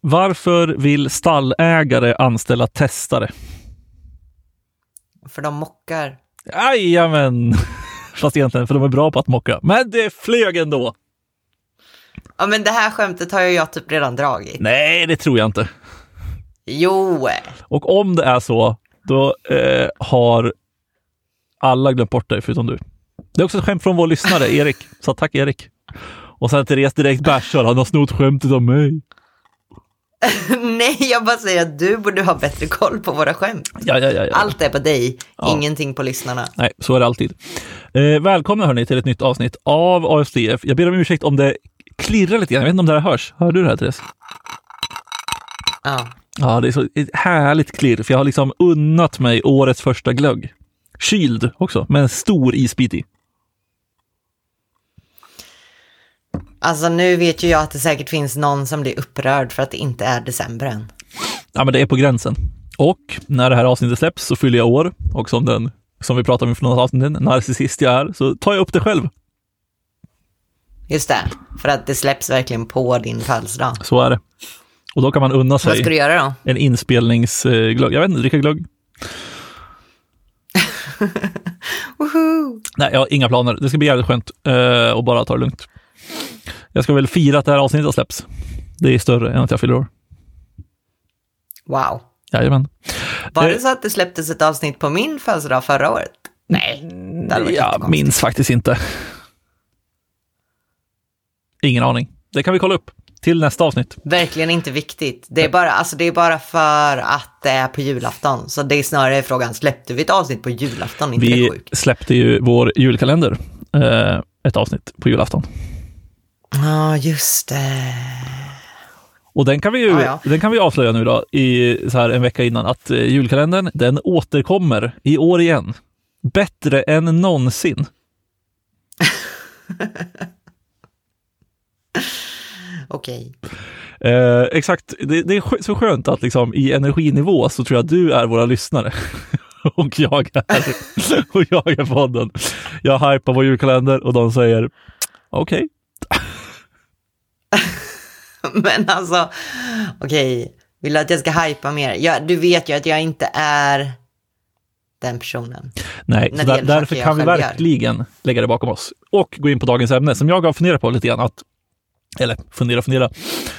Varför vill stallägare anställa testare? För de mockar. Jajamän! Fast egentligen för de är bra på att mocka. Men det flög ändå! Ja, men det här skämtet har ju jag typ redan dragit. Nej, det tror jag inte. Jo! Och om det är så, då eh, har alla glömt bort det förutom du. Det är också ett skämt från vår lyssnare Erik, så tack Erik. Och sen Therese direkt bärsar, han har snott skämtet av mig. Nej, jag bara säger att du borde ha bättre koll på våra skämt. Ja, ja, ja, ja. Allt är på dig, Ja. ingenting på lyssnarna. Nej, så är det alltid. Eh, välkomna hörni till ett nytt avsnitt av AFDF. Jag ber om ursäkt om det klirrar lite grann. Jag vet inte om det här hörs. Hör du det här Therese? Ja. Ja, det är så ett härligt klirr, för jag har liksom unnat mig årets första glögg. Kyld också, med en stor isbit i. Alltså nu vet ju jag att det säkert finns någon som blir upprörd för att det inte är december än. Ja, men det är på gränsen. Och när det här avsnittet släpps så fyller jag år och som den som vi pratade om för något avsnitt, narcissist jag är, så tar jag upp det själv. Just det, för att det släpps verkligen på din födelsedag. Så är det. Och då kan man unna Vad ska sig du göra då? en inspelningsglögg. Jag vet inte, dricka glögg. Nej, jag har inga planer. Det ska bli jävligt skönt eh, och bara ta det lugnt. Jag ska väl fira att det här avsnittet släpps. Det är större än att jag fyller år. Wow. Jajamän. Var Eh, det så att det släpptes ett avsnitt på min födelsedag förra året? Nej, Jag minns faktiskt inte. Ingen aning. Det kan vi kolla upp till nästa avsnitt. Verkligen inte viktigt. Det är, bara, alltså det är bara för att det är på julafton. Så det är snarare frågan, släppte vi ett avsnitt på julafton? Inte Vi släppte ju vår julkalender, eh, ett avsnitt på julafton. Ja, just det. Och den kan vi ju Ja, ja. Den kan vi avslöja nu då, i så här en vecka innan, att eh, julkalendern, den återkommer i år igen. Bättre än någonsin. Okej. Eh, exakt, det, det är så skönt att liksom i energinivå så tror jag att du är våra lyssnare. och jag är, och jag är podden. Jag hypar vår julkalender och de säger okej. Men alltså, okej. Vill du att jag ska hypa mer? Ja, du vet ju att jag inte är den personen. Nej, så där, därför jag kan vi själv gör. verkligen lägga det bakom oss. Och gå in på dagens ämne som jag har funderat på lite grann. Att, eller fundera, fundera.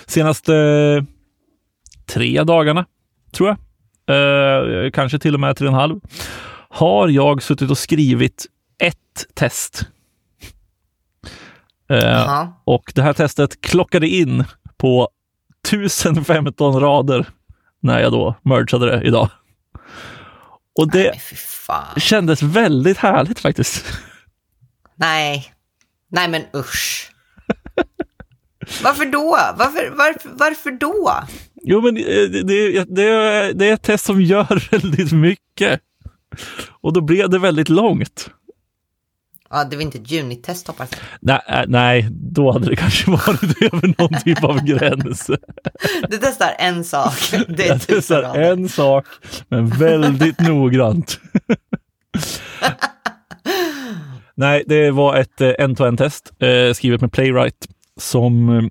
Senaste eh, tre dagarna, tror jag. Eh, kanske till och med tre och en halv. Har jag suttit och skrivit ett test. Eh, och det här testet klockade in på 1015 rader när jag då mergade det idag. Och det Nej, kändes väldigt härligt faktiskt. Nej. Nej, men usch. Varför då? Varför, varför, varför då? Jo, men eh, det, det, det är ett test som gör väldigt mycket. Och då blev det väldigt långt. Ja, det var inte ett junitest hoppas jag. Nej, eh, nej, då hade det kanske varit över någon typ av gräns. Du testar en sak. Det är Jag testar rader. en sak, men väldigt noggrant. Nej, det var ett eh, end-to-end-test eh, skrivet med Playwright som eh,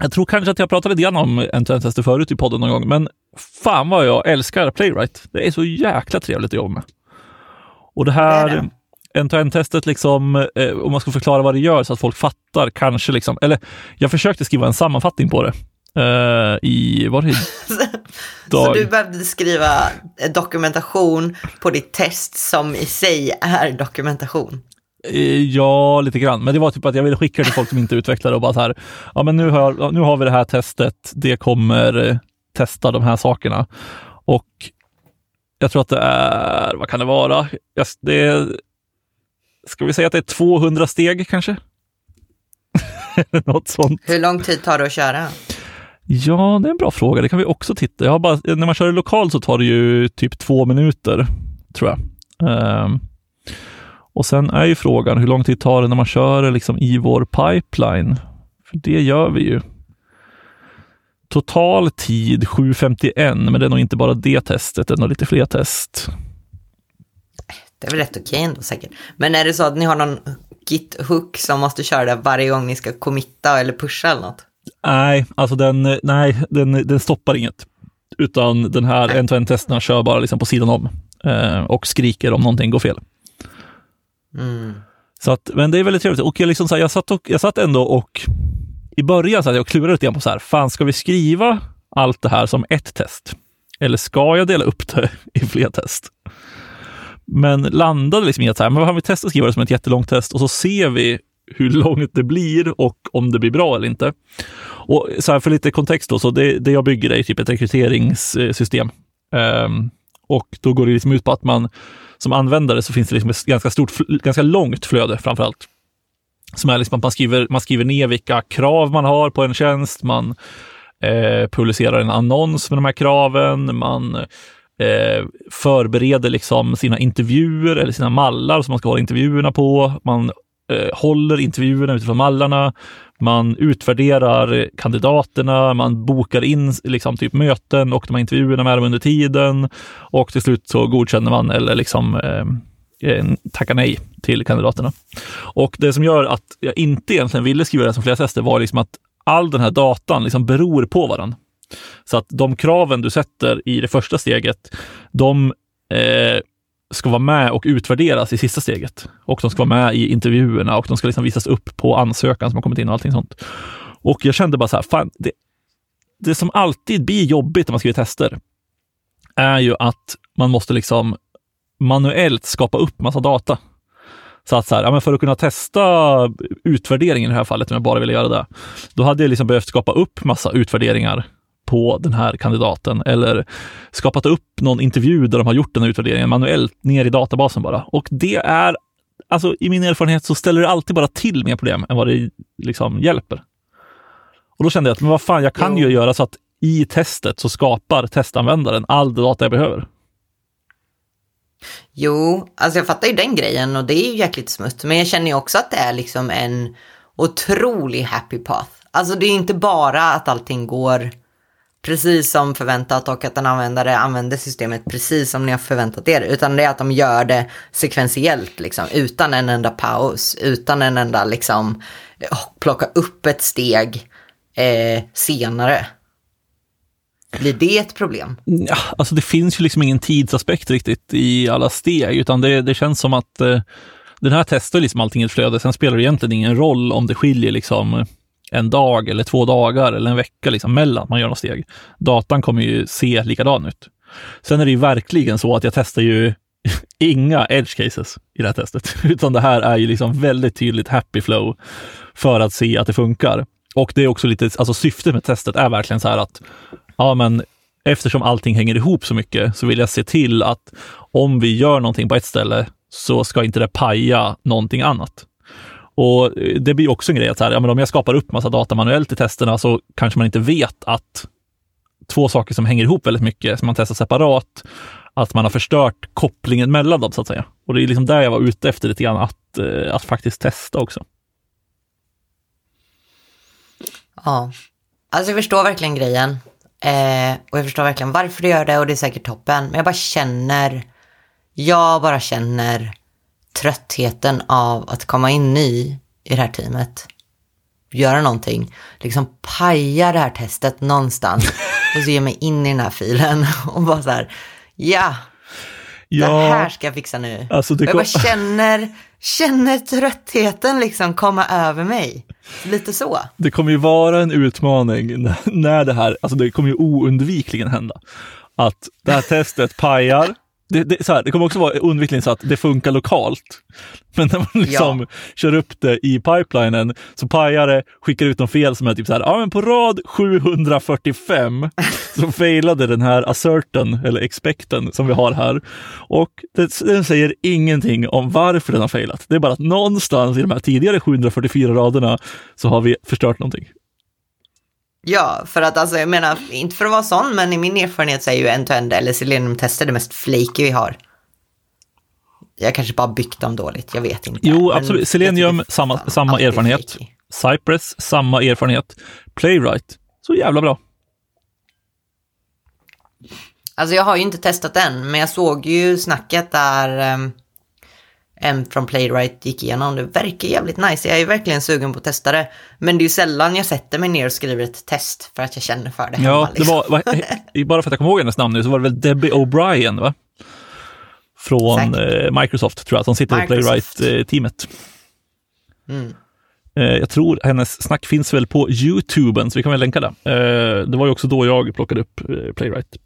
jag tror kanske att jag pratade lite grann om end-to-end-tester förut i podden någon gång, men fan vad jag älskar Playwright. Det är så jäkla trevligt att jobba med. Och det Det här är end-to-end-testet, liksom, eh, om man ska förklara vad det gör så att folk fattar, kanske liksom, eller jag försökte skriva en sammanfattning på det. Eh, I, var det Så du behövde skriva dokumentation på ditt test som i sig är dokumentation. Eh, Ja, lite grann. Men det var typ att jag ville skicka till folk som inte utvecklade och bara så här, ja men nu har, nu har vi det här testet, det kommer eh, testa de här sakerna. Och jag tror att det är, vad kan det vara? Det är, ska vi säga att det är 200 steg kanske? Något sånt. Hur lång tid tar det att köra? Ja, det är en bra fråga. Det kan vi också titta. Jag har bara, när man kör lokalt så tar det ju typ två minuter, tror jag. Ehm, och sen är ju frågan hur lång tid tar det när man kör liksom i vår pipeline? För det gör vi ju. Total tid 7.51, men det är nog inte bara det testet, det är nog lite fler test. Det är väl rätt okej ändå säkert. Men är det så att ni har någon git-hook som måste köra det varje gång ni ska committa eller pusha eller något? Nej, alltså den, nej, den, den stoppar inget. Utan den här end-to-end-testerna kör bara liksom på sidan om eh, och skriker om någonting går fel. Mm. Så att, men det är väldigt trevligt. Och jag, liksom så här, jag, satt och, jag satt ändå och i början så jag och klurade lite grann på så här, fan ska vi skriva allt det här som ett test? Eller ska jag dela upp det i fler test? Men landade liksom i att så här, men vad vi testa att skriva det som ett jättelångt test och så ser vi hur långt det blir och om det blir bra eller inte. Och så här för lite kontext då, så det, det jag bygger är typ ett rekryteringssystem. Um, och då går det liksom ut på att man som användare så finns det liksom ett ganska stort, ganska långt flöde framför allt. Som är liksom att man skriver, man skriver ner vilka krav man har på en tjänst, man eh, publicerar en annons med de här kraven, man eh, förbereder liksom sina intervjuer eller sina mallar som man ska hålla intervjuerna på. Man eh, håller intervjuerna utifrån mallarna. Man utvärderar kandidaterna, man bokar in liksom, typ möten och de här intervjuerna med dem under tiden och till slut så godkänner man eller liksom eh, tackar nej till kandidaterna. Och det som gör att jag inte egentligen ville skriva det som flera tester var liksom att all den här datan liksom beror på varandra. Så att de kraven du sätter i det första steget, de eh, ska vara med och utvärderas i sista steget. Och de ska vara med i intervjuerna och de ska liksom visas upp på ansökan som har kommit in och allting sånt. Och jag kände bara så här, fan, det, det som alltid blir jobbigt när man skriver tester är ju att man måste liksom manuellt skapa upp massa data. Så att så här, ja, men för att kunna testa utvärderingen i det här fallet, om jag bara ville göra det, då hade jag liksom behövt skapa upp massa utvärderingar på den här kandidaten eller skapat upp någon intervju där de har gjort den här utvärderingen manuellt ner i databasen bara. Och det är, alltså i min erfarenhet så ställer det alltid bara till mer problem än vad det liksom hjälper. Och då kände jag att, men vad fan, jag kan ju göra så att i testet så skapar testanvändaren all data jag behöver. Jo, alltså jag fattar ju den grejen och det är ju jäkligt smutt. Men jag känner ju också att det är liksom en otrolig happy path. Alltså det är inte bara att allting går precis som förväntat och att en användare använder systemet precis som ni har förväntat er. Utan det är att de gör det sekventiellt, liksom, utan en enda paus, utan en enda liksom, plocka upp ett steg eh, senare. Blir det ett problem? Ja, alltså det finns ju liksom ingen tidsaspekt riktigt i alla steg, utan det, det känns som att eh, den här testar liksom allting i ett flöde. Sen spelar det egentligen ingen roll om det skiljer liksom en dag eller två dagar eller en vecka liksom mellan man gör något steg. Datan kommer ju se likadan ut. Sen är det ju verkligen så att jag testar ju inga edge cases i det här testet, utan det här är ju liksom väldigt tydligt happy flow för att se att det funkar. Och det är också lite, alltså syftet med testet är verkligen så här att, ja men eftersom allting hänger ihop så mycket så vill jag se till att om vi gör någonting på ett ställe så ska inte det paja någonting annat. Och eh, det blir också en grej att så här, ja, men om jag skapar upp massa data manuellt i testerna så kanske man inte vet att två saker som hänger ihop väldigt mycket, som man testar separat, att man har förstört kopplingen mellan dem så att säga. Och det är liksom där jag var ute efter lite grann, att, eh, att faktiskt testa också. Ja, alltså jag förstår verkligen grejen. Eh, och jag förstår verkligen varför du gör det och det är säkert toppen. Men jag bara känner, jag bara känner tröttheten av att komma in ny i det här teamet. Göra någonting, liksom paja det här testet någonstans och så ge mig in i den här filen och bara så här, ja, ja det här ska jag fixa nu. Alltså. Jag bara känner, känner tröttheten liksom komma över mig. Lite så. Det kommer ju vara en utmaning när det här, alltså det kommer ju oundvikligen hända. Att det här testet pajar, det, det, så här, det kommer också vara undvikligen så att det funkar lokalt. Men när man liksom ja. kör upp det i pipelinen så pajar det, skickar ut någon fel som är typ så här, ja men på rad 745 så failade den här asserten eller expecten som vi har här. Och det, den säger ingenting om varför den har failat. Det är bara att någonstans i de här tidigare 744 raderna så har vi förstört någonting. Ja, för att alltså jag menar, inte för att vara sån, men i min erfarenhet så är ju end-to-end eller Selenium-tester det mest flaky vi har. Jag kanske bara byggt dem dåligt, jag vet inte. Jo, absolut. Selenium, samma, samma erfarenhet. Flaky. Cypress, samma erfarenhet. Playwright, så jävla bra. Alltså jag har ju inte testat den, men jag såg ju snacket där um, en från Playwright gick igenom. Det verkar jävligt nice. Jag är verkligen sugen på att testa det. Men det är ju sällan jag sätter mig ner och skriver ett test för att jag känner för det hemma. Ja, det liksom. var, var, bara för att jag kommer ihåg hennes namn nu, så var det väl Debbie O'Brien, va? Från eh, Microsoft, tror jag, som sitter Microsoft. i Playwright-teamet. Mm. Eh, jag tror hennes snack finns väl på YouTuben, så vi kan väl länka det. Eh, det var ju också då jag plockade upp Playwright.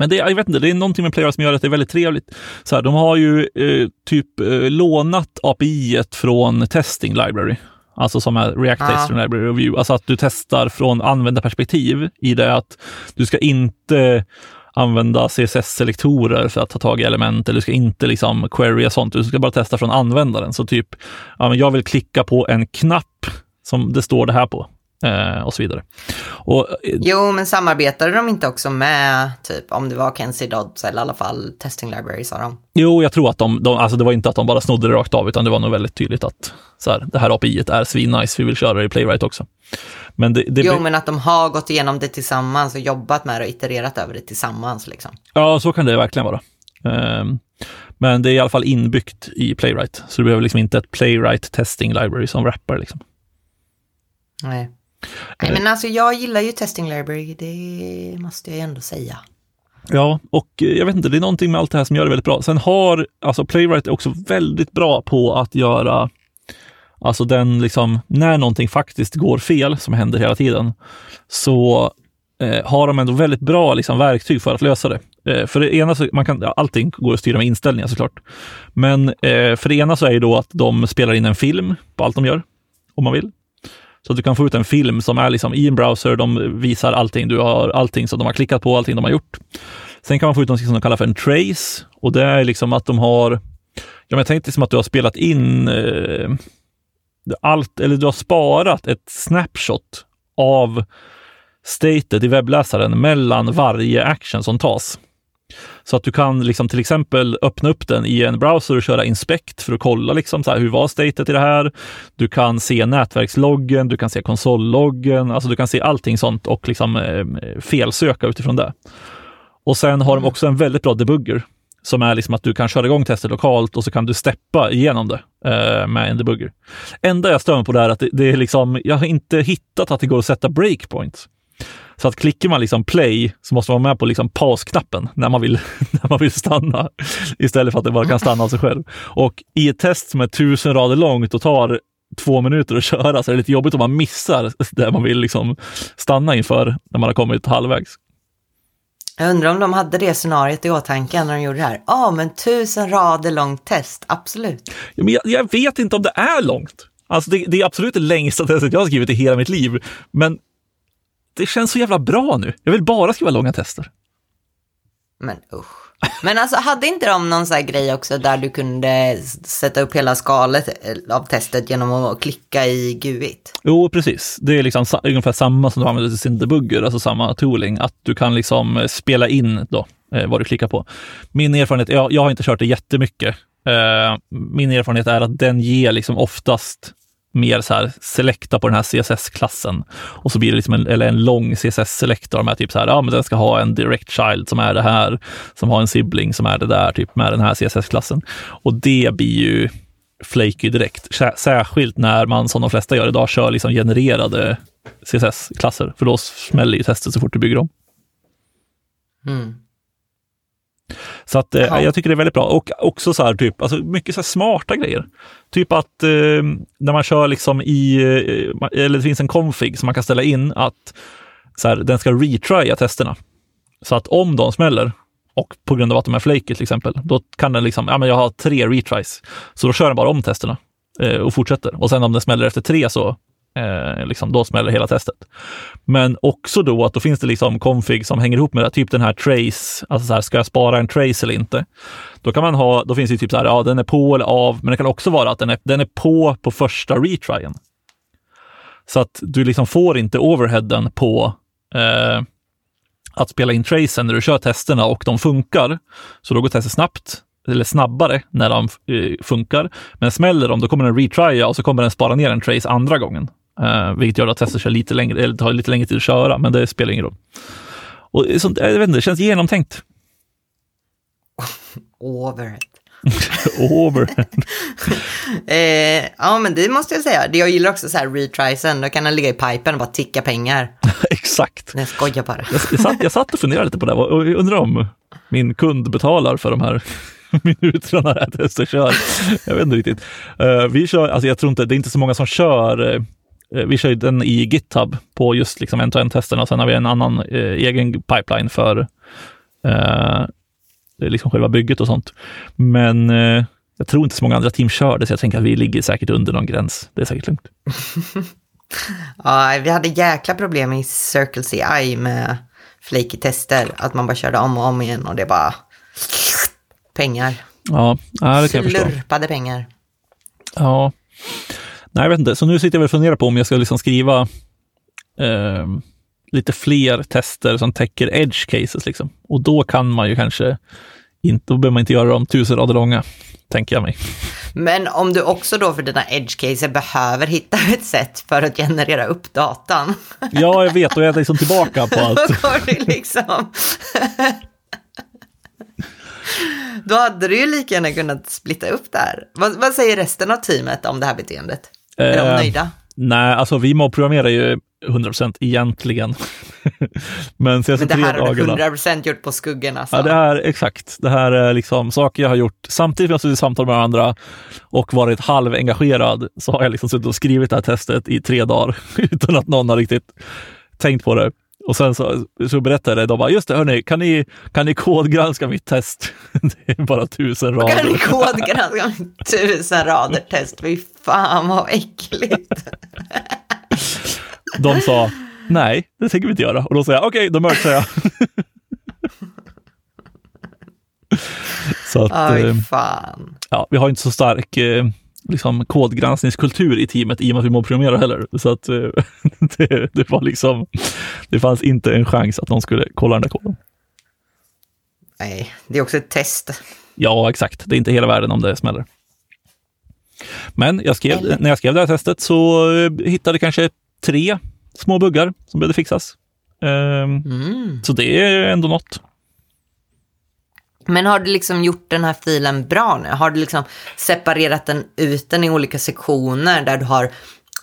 Men det, jag vet inte, det är någonting med Playwright som gör att det är väldigt trevligt. Så här, de har ju eh, typ eh, lånat API från Testing Library. Alltså som är React Ja. Testing Library Review. Alltså att du testar från användarperspektiv i det att du ska inte använda CSS-selektorer för att ta tag i element eller du ska inte liksom querya sånt. Du ska bara testa från användaren. Så typ, ja, men jag vill klicka på en knapp som det står det här på eh, och så vidare. Och, eh, Jo, men samarbetade de inte också med, typ, om det var Kenzie Dodds eller i alla fall Testing Library sa de? Jo, jag tror att de, de, alltså det var inte att de bara snodde det rakt av, utan det var nog väldigt tydligt att så här, det här API är svinnice, vi vill köra det i Playwright också. Men det, det, Jo, men att de har gått igenom det tillsammans och jobbat med det och itererat över det tillsammans liksom. ja, så kan det verkligen vara. Ehm, men det är i alla fall inbyggt i Playwright, så du behöver liksom inte ett Playwright testing library som wrappar. Liksom. Nej. Nej, men alltså jag gillar ju Testing Library, det måste jag ändå säga. Ja, och eh, jag vet inte, det är någonting med allt det här som gör det väldigt bra. Sen har, alltså Playwright är också väldigt bra på att göra, alltså den liksom, när någonting faktiskt går fel, som händer hela tiden, så eh, har de ändå väldigt bra liksom, verktyg för att lösa det. Eh, för det ena, så, man kan, ja, allting går att styra med inställningar såklart. Men eh, för det ena så är det då att de spelar in en film på allt de gör, om man vill. Så att du kan få ut en film som är liksom i en browser, de visar allting, du har allting som de har klickat på, allting de har gjort. Sen kan man få ut något som de kallar för en trace och det är liksom att de har, ja men jag tänkte som att du har spelat in eh, allt, eller du har sparat ett snapshot av statet i webbläsaren mellan varje action som tas. Så att du kan liksom till exempel öppna upp den i en browser och köra inspect för att kolla liksom så här, hur var statet i det här. Du kan se nätverksloggen, du kan se konsolloggen, alltså du kan se allting sånt och liksom eh, felsöka utifrån det. Och sen har de också en väldigt bra debugger som är liksom att du kan köra igång testet lokalt och så kan du steppa igenom det eh, med en debugger. Enda jag stör mig på det är att det, det är liksom, jag har inte hittat att det går att sätta breakpoints. Så att klickar man liksom play så måste man vara med på liksom pausknappen när man vill, när man vill stanna istället för att det bara kan stanna av sig själv. Och i ett test som är tusen rader långt och tar två minuter att köra så är det lite jobbigt om man missar där man vill liksom stanna inför när man har kommit halvvägs. Jag undrar om de hade det scenariot i åtanke när de gjorde det här. Ja, men tusen rader långt test, absolut. Ja, men jag, jag vet inte om det är långt. Alltså det, det är absolut det längsta testet jag har skrivit i hela mitt liv. Men det känns så jävla bra nu. Jag vill bara skriva långa tester. Men usch. Men alltså hade inte de någon sån här grej också där du kunde sätta upp hela skalet eh, av testet genom att klicka i GUIT? Jo, precis. Det är liksom ungefär samma som du använder till sin debugger, alltså samma tooling, att du kan liksom eh, spela in då, eh, vad du klickar på. Min erfarenhet, jag, jag har inte kört det jättemycket. Eh, min erfarenhet är att den ger liksom oftast mer så här selekta på den här CSS-klassen. Och så blir det liksom en, eller en lång CSS-selektor med typ så här, ja men den ska ha en direct child som är det här, som har en sibling som är det där, typ med den här CSS-klassen. Och det blir ju flaky direkt. Särskilt när man, som de flesta gör idag, kör liksom genererade CSS-klasser. För då smäller ju testet så fort du bygger om. Mm. Så att, eh, Ja. jag tycker det är väldigt bra. Och också så här, typ, alltså mycket så här smarta grejer. Typ att eh, när man kör liksom i, eh, eller det finns en config som man kan ställa in att så här, den ska retrya testerna. Så att om de smäller, och på grund av att de är flaky till exempel, då kan den liksom, ja men jag har tre retries. Så då kör den bara om testerna eh, och fortsätter. Och sen om den smäller efter tre så eh, liksom, då smäller hela testet. Men också då att då finns det liksom config som hänger ihop med det, typ den här trace, alltså så här, ska jag spara en trace eller inte? Då kan man ha, då finns det typ så här, ja den är på eller av, men det kan också vara att den är, den är på på första retryen. Så att du liksom får inte overheaden på eh, att spela in tracen när du kör testerna och de funkar. Så då går testet snabbt, eller snabbare när de eh, funkar. Men smäller de, då kommer den retrya och så kommer den spara ner en trace andra gången. Eh, vilket gör att testet kör lite längre, eller tar lite längre tid att köra, men det spelar ingen roll. Och sånt, jag vet inte, det känns genomtänkt. Overhead. Overhead. Eh, ja, men det måste jag säga. Det Jag gillar också så här retrisen. Då kan den ligga i pipen och bara ticka pengar. Exakt. Nej, jag skojar bara. Jag, jag, satt, jag satt och funderade lite på det och jag undrar om min kund betalar för de här minuterna när jag testar kör. Jag vet inte riktigt. Uh, vi kör, alltså jag tror inte, det är inte så många som kör uh, vi kör den i GitHub på just liksom end-to-end-testerna. Sen har vi en annan uh, egen pipeline för liksom själva bygget och sånt. Men jag tror inte så många andra team kör det, så jag tänker att vi ligger säkert under någon gräns. Det är säkert lugnt. ja, vi hade jäkla problem i Circle CI med flaky tester. Att man bara körde om och om igen och det bara pengar. Ja, det kan jag förstå. Slurpade pengar. Ja, nej jag vet inte. Så nu sitter jag och funderar på om jag ska liksom skriva eh, lite fler tester som täcker edge cases liksom. Och då kan man ju kanske inte, då behöver man inte göra dem tusen rader långa, tänker jag mig. Men om du också då för dina edge cases behöver hitta ett sätt för att generera upp datan. Ja, jag vet och jag är liksom tillbaka på att... då går det liksom... Då hade du ju lika gärna kunnat splitta upp det här. Vad, vad säger resten av teamet om det här beteendet? Är de Eh, nöjda? Nej, alltså vi programmerar ju 100% egentligen. Men Men det här har du dagarna. 100% gjort på skuggan alltså. Ja, det här, exakt. Det här är liksom saker jag har gjort samtidigt som jag suttit i samtal med andra och varit halvengagerad så har jag liksom suttit och skrivit det här testet i tre dagar utan att någon har riktigt tänkt på det. Och sen så, så berättade de bara, just det, hörni, kan ni, kan ni kodgranska mitt test? Det är bara tusen Kan ni rader. kodgranska tusen rader test? Fy fan vad äckligt. De sa, nej, det tänker vi inte göra. Och då sa jag, okej, då merchar jag. så att, Aj eh, fan. ja, vi har inte så stark eh, liksom, kodgranskningskultur i teamet i och med att vi mobbprogrammerar heller. Så att eh, det, det var liksom, det fanns inte en chans att någon skulle kolla den där koden. Nej, det är också ett test. Ja, exakt. Det är inte hela världen om det smäller. Men jag skrev, Eller? när jag skrev det här testet så eh, hittade jag kanske tre små buggar som behövde fixas. Ehm, Mm. Så det är ändå något. Men har du liksom gjort den här filen bra nu? Har du liksom separerat den ut den i olika sektioner där du har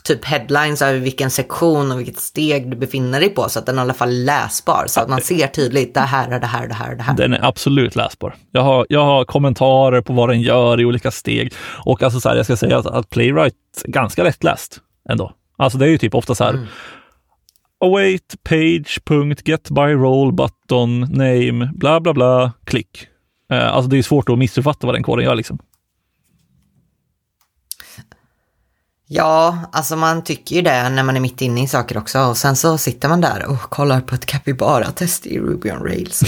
typ headlines över vilken sektion och vilket steg du befinner dig på så att den i alla fall är läsbar så att man ser tydligt det här är det här, det här, det här. Den är absolut läsbar. Jag har, jag har kommentarer på vad den gör i olika steg. Och alltså så här, jag ska säga att, att Playwright är ganska lättläst ändå. Alltså det är ju typ ofta så här await page, punkt, get by role, button, name, bla bla bla, klick. Eh, alltså det är svårt att missuppfatta vad den koden gör liksom. Ja, alltså man tycker ju det när man är mitt inne i saker också och sen så sitter man där och kollar på ett capybara-test i Ruby on Rails.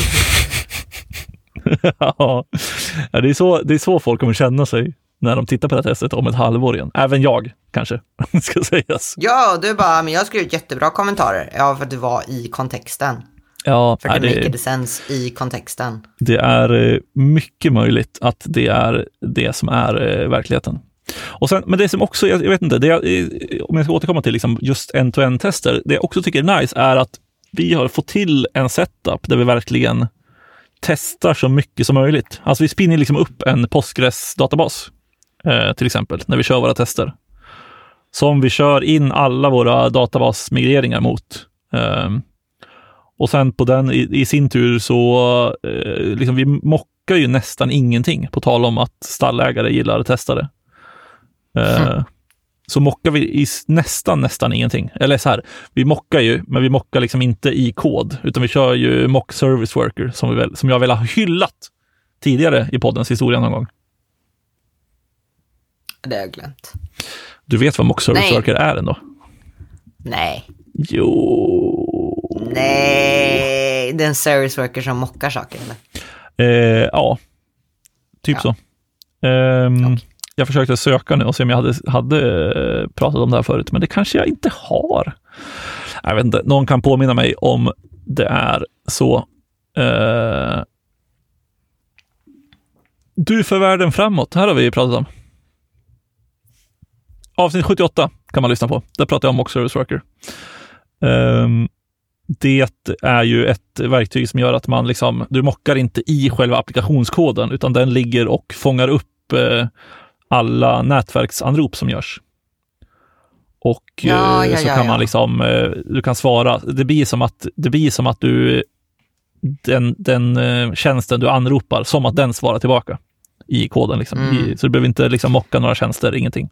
ja, det är, så, det är så folk kommer känna sig när de tittar på det här testet om ett halvår igen. Även jag, kanske, ska sägas. Ja, du bara, men jag har skrivit jättebra kommentarer. Ja, för att du var i kontexten. Ja, För nej, det make sense i kontexten. det är eh, mycket möjligt att det är det som är eh, verkligheten. Och sen, men det som också, jag, vet inte, jag, eh, om jag ska återkomma till liksom just end-to-end-tester, det jag också tycker är nice är att vi har fått till en setup där vi verkligen testar så mycket som möjligt. Alltså vi spinner liksom upp en Postgres-databas, eh, till exempel, när vi kör våra tester. Som vi kör in alla våra databasmigreringar mot. Ehm, och sen på den i, i sin tur så, eh, liksom vi mockar ju nästan ingenting, på tal om att stallägare gillar testare. Eh, Så mockar vi i nästan, nästan ingenting. Eller så här, vi mockar ju, men vi mockar liksom inte i kod, utan vi kör ju mock service worker som, vi väl, som jag väl har hyllat tidigare i poddens historia någon gång. Det har jag glömt. Du vet vad mock service Nej. worker är ändå? Nej. Jo. Nej. Det är en service worker som mockar saker, eller? Eh, ja, typ Ja. så. Ehm, Jag försökte söka nu och se om jag hade, hade eh, pratat om det här förut, men det kanske jag inte har. Jag vet inte, någon kan påminna mig om det är så. Eh, du för världen framåt, här har vi pratat om. Avsnitt 78 kan man lyssna på. Där pratar jag om Mock Service Worker. Ehm, det är ju ett verktyg som gör att man liksom, du mockar inte i själva applikationskoden, utan den ligger och fångar upp eh, alla nätverksanrop som görs. Och Ja, eh, ja, så ja, kan man liksom, eh, du kan svara, det blir som att, det blir som att du, den, den eh, tjänsten du anropar, som att den svarar tillbaka i koden. Liksom. Mm. I, så du behöver inte liksom mocka några tjänster, ingenting.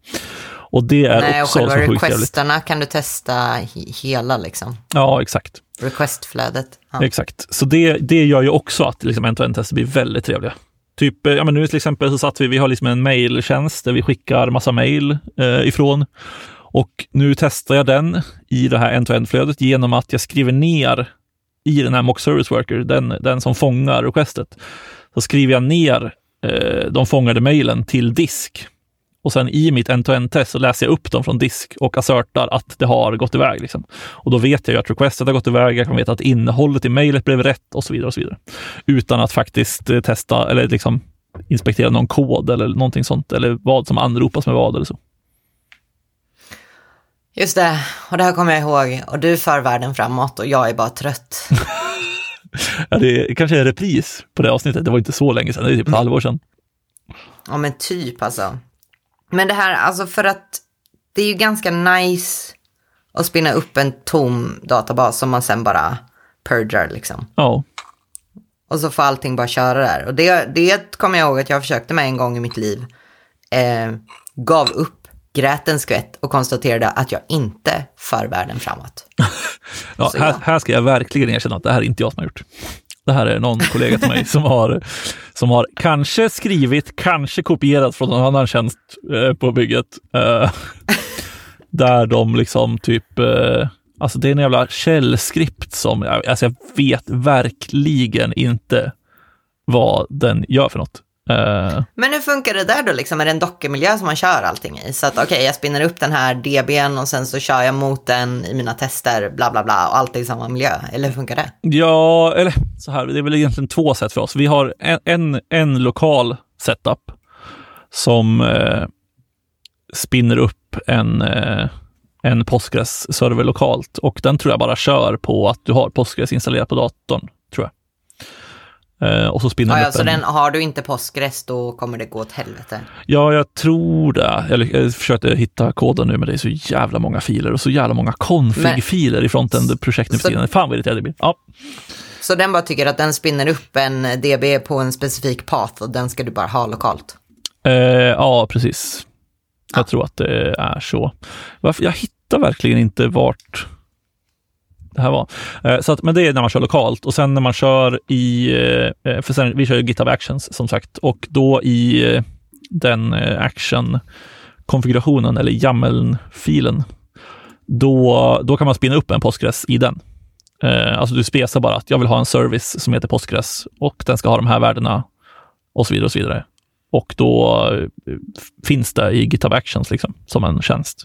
Och det är Nej, och också själva så trevligt. requesterna kan du testa he- hela liksom. Ja, exakt. Requestflödet. Ja. Exakt. Så det, det gör ju också att liksom, end-to-end-tester blir väldigt trevliga. Typ, eh, ja, men nu till exempel så satt vi, vi har liksom en mailtjänst där vi skickar massa mail eh, ifrån. Och nu testar jag den i det här end-to-end-flödet genom att jag skriver ner i den här mock service worker, den, den som fångar requestet, så skriver jag ner eh, de fångade mailen till disk. Och sen i mitt end-to-end-test så läser jag upp dem från disk och assertar att det har gått iväg. Liksom. Och då vet jag ju att requestet har gått iväg, jag kan veta att innehållet i mejlet blev rätt och så vidare. och så vidare. Utan att faktiskt eh, testa eller liksom inspektera någon kod eller någonting sånt, eller vad som anropas med vad eller så. Just det, och det här kommer jag ihåg. Och du för världen framåt och jag är bara trött. Ja, det kanske är en repris på det avsnittet, det var inte så länge sedan, det är typ ett halvår sedan. Ja men typ alltså. Men det här, alltså för att det är ju ganska nice att spinna upp en tom databas som man sen bara purgar liksom. Ja, Och så får allting bara köra där. Och det, det kommer jag ihåg att jag försökte med en gång i mitt liv. Eh, gav upp, grät en skvätt och konstaterade att jag inte för världen framåt. ja här, här ska jag verkligen erkänna att det här är inte jag som har gjort. Det här är någon kollega till mig som har, som har kanske skrivit, kanske kopierat från någon annan tjänst eh, på bygget. Eh, där de liksom typ, eh, alltså det är en jävla källskript som, alltså jag vet verkligen inte vad den gör för något. Eh, Men hur funkar det där då liksom? Är det en dockermiljö som man kör allting i? Så att okej, jag spinner upp den här DBn och sen så kör jag mot den i mina tester, bla bla bla, och allt är i samma miljö. Eller hur funkar det? Ja, eller så här, det är väl egentligen två sätt för oss. Vi har en, en, en lokal setup som eh, spinner upp en, eh, en Postgres-server lokalt och den tror jag bara kör på att du har Postgres installerat på datorn, tror jag. Eh, och så spinner Ja, den ja, så den, har du inte Postgres då kommer det gå åt helvete. Ja, jag tror det. Jag, jag försökte hitta koden nu, men det är så jävla många filer och så jävla många config-filer i frontend-projekt nu för Så- tiden. Fan vad irriterad jag blir. Ja, Så den bara tycker att den spinner upp en DB på en specifik path och den ska du bara ha lokalt. Eh, ja, precis. Jag tror att det är så. Varför? Jag hittar verkligen inte vart det här var. Eh, så att, men det är när man kör lokalt och sen när man kör i, eh, eh, för sen, vi kör ju GitHub Actions som sagt och då i den action-konfigurationen eller YAML-filen, då, då kan man spinna upp en Postgres i den. Alltså du spesar bara att jag vill ha en service som heter Postgres och den ska ha de här värdena och så vidare och så vidare. Och då finns det i GitHub Actions liksom, som en tjänst.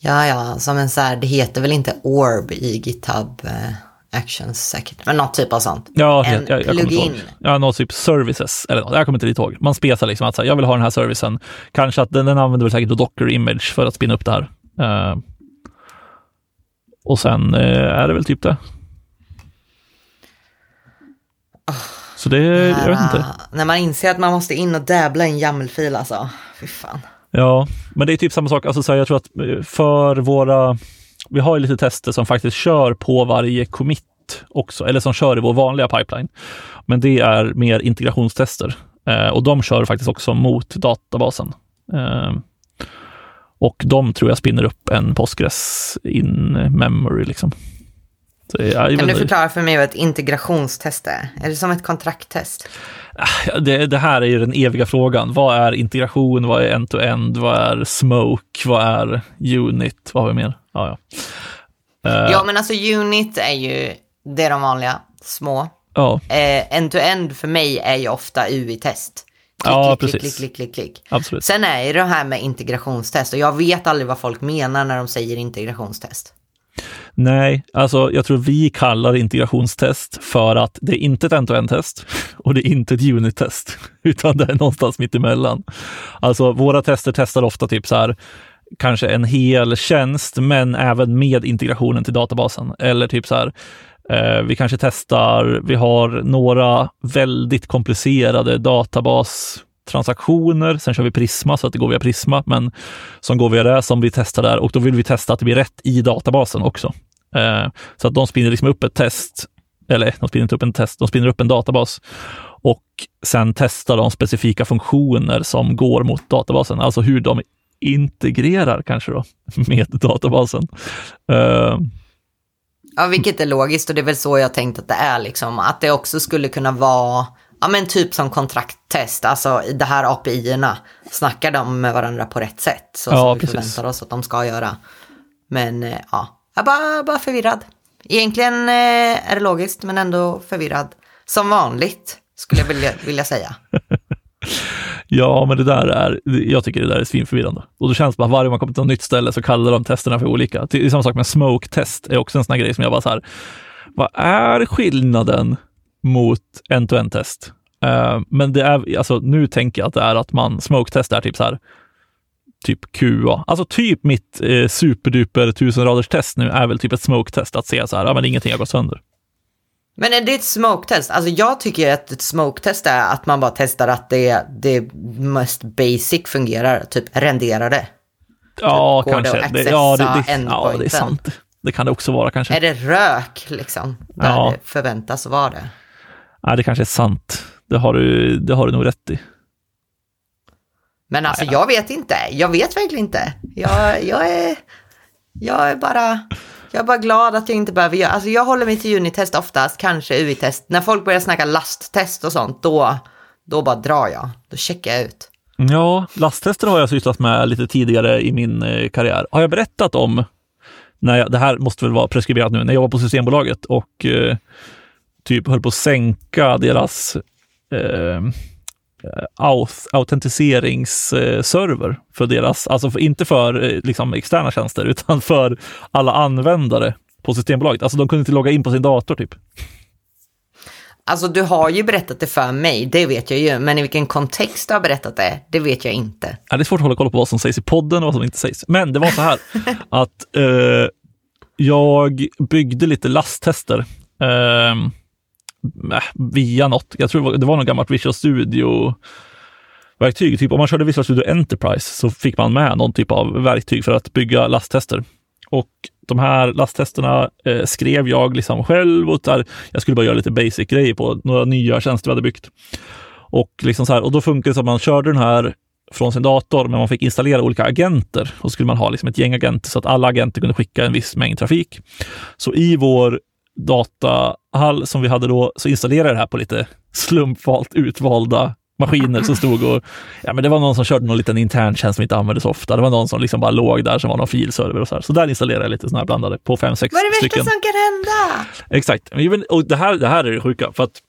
Ja, ja, som en så här, det heter väl inte Orb i GitHub eh, Actions säkert, men något typ av sånt. Ja, En jag, jag, plugin. Ja, något typ services eller något. Jag kommer inte riktigt ihåg. Man spesar liksom att så här, jag vill ha den här servicen. Kanske att den, den använder väl säkert Docker Image för att spinna upp det här. Eh, och sen eh, är det väl typ det. Så det, jag vet inte. När man inser att man måste in och dabbla i en YAML-fil alltså. Fy fan. Ja, men det är typ samma sak. Alltså, så här, jag tror att eh, för våra... Vi har ju lite tester som faktiskt kör på varje commit också, eller som kör i vår vanliga pipeline. Men det är mer integrationstester eh, och de kör faktiskt också mot databasen. Eh, och de tror jag spinner upp en Postgres in memory. Liksom. Ja, Kan du förklara för mig vad ett integrationstest är? Är det som ett kontrakttest? Ja, det, det här är ju den eviga frågan. Vad är integration? Vad är end-to-end? Vad är smoke? Vad är unit? Vad har vi mer? Ja, ja. Eh, Ja, men alltså unit är ju, det är de vanliga, små. ja, Eh, End-to-end för mig är ju ofta UI-test. Klick, Ja, klick, precis. klick, klick, klick, klick. absolut. Sen är det här med integrationstest och jag vet aldrig vad folk menar när de säger integrationstest. Nej, alltså jag tror vi kallar det integrationstest för att det är inte ett end-to-end-test och det är inte ett unit-test, utan det är någonstans mitt emellan. Alltså våra tester testar ofta typ så här, kanske en hel tjänst, men även med integrationen till databasen. Eller typ så här, eh, vi kanske testar, vi har några väldigt komplicerade databastransaktioner, sen kör vi Prisma så att det går via Prisma, men som går via det som vi testar där och då vill vi testa att det blir rätt i databasen också. Eh, så att de spinner liksom upp ett test, eller de spinner inte upp en test, de spinner upp en databas och sen testar de specifika funktioner som går mot databasen, alltså hur de integrerar kanske då med databasen. Uh, ja, vilket är logiskt och det är väl så jag tänkt att det är, liksom. att det också skulle kunna vara Ja men typ som kontrakttest, alltså i de här API-erna snackar de med varandra på rätt sätt. Så ja, som vi precis. förväntar oss att de ska göra. Men eh, ja, jag är bara, bara förvirrad. Egentligen eh, är det logiskt men ändå förvirrad. Som vanligt skulle jag vilja, vilja säga. ja, men det där är, jag tycker det där är svinförvirrande. Och då känns det bara varje gång man kommer till ett nytt ställe så kallar de testerna för olika. Det är samma sak med smoke-test, är också en sån här grej som jag bara så här, vad är skillnaden mot end-to-end-test? Uh, eh, men det är, alltså nu tänker jag att det är att man, smoke-test är typ så här, typ QA. Alltså typ mitt eh, superduper tusenraders test nu är väl typ ett smoke-test, att se så här, ja men ingenting har gått sönder. Men är det ett smoke-test? Alltså jag tycker att ett smoke-test är att man bara testar att det, det mest basic fungerar, typ renderar det. Ja, typ, kanske. Det, ja, det, det, ja, det är sant. Det kan det också vara kanske. Är det rök liksom, där ja. det förväntas vara det? Ja, det kanske är sant. Det har du, det har du nog rätt i. Men alltså jag vet inte. Jag vet verkligen inte. Jag, jag, är, jag är bara... Jag är bara glad att jag inte behöver göra, alltså jag håller mig till unitest oftast, kanske UI-test. När folk börjar snacka lasttest och sånt, då, då bara drar jag. Då checkar jag ut. Ja, lasttester har jag sysslat med lite tidigare i min eh, karriär. Har jag berättat om, när jag, det här måste väl vara preskriberat nu, när jag var på Systembolaget och eh, typ höll på att sänka deras eh, autentiseringsserver för deras, alltså för, inte för eh, liksom, externa tjänster, utan för alla användare på Systembolaget. Alltså de kunde inte logga in på sin dator typ. Alltså du har ju berättat det för mig, det vet jag ju, men i vilken kontext du har berättat det, det vet jag inte. Ja, det är svårt att hålla koll på vad som sägs i podden och vad som inte sägs. Men det var så här att eh, jag byggde lite lasttester. Eh, Äh, via något. Jag tror det var, det var något gammalt Visual Studio verktyg. Typ om man körde Visual Studio Enterprise så fick man med någon typ av verktyg för att bygga lasttester. Och de här lasttesterna eh, skrev jag liksom själv och där jag skulle bara göra lite basic grejer på några nya tjänster vi hade byggt. Och, liksom så här, och då funkade det så att man körde den här från sin dator, men man fick installera olika agenter och så skulle man ha liksom ett gäng agenter så att alla agenter kunde skicka en viss mängd trafik. Så i vår datahall som vi hade då, så installerade jag det här på lite slumpvalt utvalda maskiner som stod och, ja men det var någon som körde någon liten interntjänst som inte användes ofta. Det var någon som liksom bara låg där som var någon filserver och så här. Så där installerade jag lite sådana här blandade på fem, sex stycken. Vad är det värsta som kan hända? Exakt. Och det här, det här är det sjuka, för att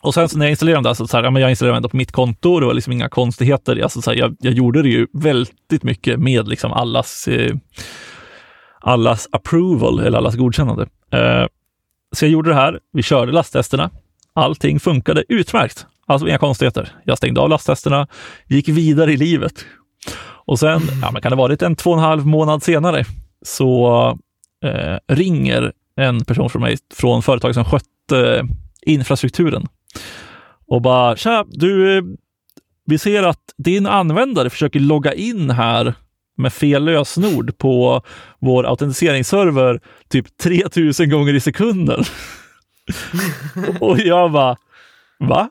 och sen så när jag installerade dem där, så, så här, ja, men jag installerade dem på mitt konto, det var liksom inga konstigheter. Alltså, så här, jag, jag, gjorde det ju väldigt mycket med liksom allas, eh, allas approval, eller allas godkännande. Eh, så jag gjorde det här. Vi körde lasttesterna. Allting funkade utmärkt. Alltså inga konstigheter. Jag stängde av lasttesterna, gick vidare i livet. Och sen, ja, men kan det varit en två och en halv månad senare, så eh, ringer en person från mig från företaget som skötte eh, infrastrukturen och bara, tja, du, eh, vi ser att din användare försöker logga in här med fel lösenord på vår autentiseringsserver typ 3000 gånger i sekunden. och jag bara, va?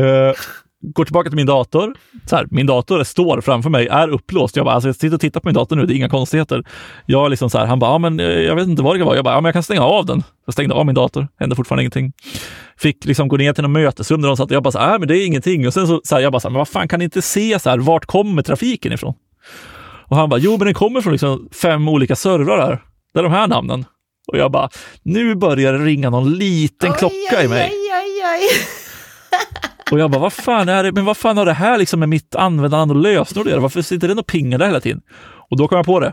Uh, går tillbaka till min dator. Så här, min dator står framför mig, är upplåst. Jag bara, alltså jag sitter och tittar på min dator nu, det är inga konstigheter. Jag liksom så här, han bara, ja, men eh, jag vet inte vad det var. Jag bara, ja, men jag kan stänga av den. Jag stängde av min dator, hände fortfarande ingenting. Fick liksom gå ner till något mötesrum där de satt och jag bara, så här, men det är ingenting. Och sen så, så här, jag bara, så här, men vad fan, kan ni inte se så här, vart kommer trafiken ifrån? Och han bara, jo men den kommer från liksom fem olika servrar här. Det är de här namnen. Och jag bara, nu börjar det ringa någon liten oj, klocka oj, i mig. Oj, och jag bara, vad fan är det? Men vad fan har det här liksom med mitt användande och lösenord att göra? Varför sitter den och pingar där hela tiden? Och då kom jag på det.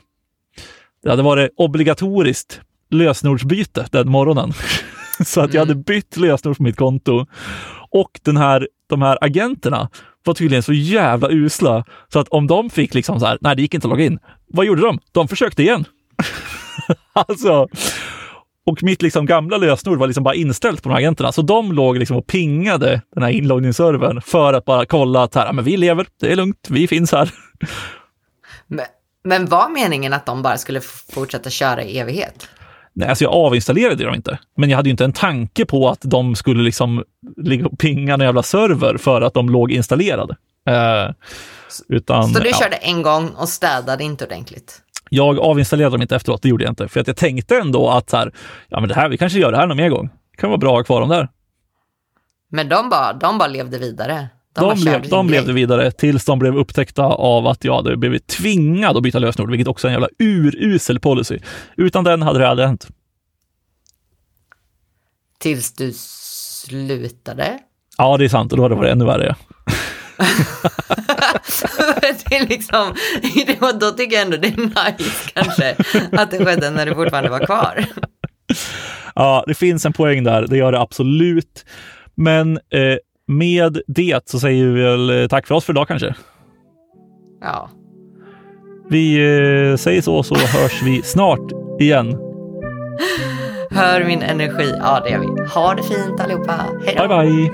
Det hade varit obligatoriskt lösenordsbyte den morgonen. Så att jag hade mm. bytt lösenord på mitt konto. Och den här, de här agenterna var tydligen så jävla usla så att om de fick liksom så här, nej det gick inte att logga in. Vad gjorde de? De försökte igen. alltså, och mitt liksom gamla lösenord var liksom bara inställt på de här agenterna, så de låg liksom och pingade den här inloggningsservern för att bara kolla att här, men vi lever, det är lugnt, vi finns här. Men, men var meningen att de bara skulle fortsätta köra i evighet? Nej, alltså jag avinstallerade dem inte, men jag hade ju inte en tanke på att de skulle liksom ligga och pinga en jävla server för att de låg installerade. Eh, utan, så du ja. körde en gång och städade inte ordentligt? Jag avinstallerade dem inte efteråt, det gjorde jag inte. För att jag tänkte ändå att så här, ja men det här, vi kanske gör det här någon mer gång. Det kan vara bra att ha kvar dem där. Men de bara, de bara levde vidare? De, de, de levde vidare tills de blev upptäckta av att jag hade blivit tvingad att byta lösenord, vilket också är en jävla urusel policy. Utan den hade det aldrig hänt. Tills du slutade? Ja, det är sant och då hade det varit ännu värre. det är liksom, då tycker jag ändå det är nice kanske att det skedde när du fortfarande var kvar. Ja, det finns en poäng där, det gör det absolut. Men eh, med det så säger vi väl eh, tack för oss för idag kanske. Ja. Vi eh, säger så, så hörs vi snart igen. Hör min energi. Ja, det gör vi. Ha det fint allihopa. Hej då. Bye, bye.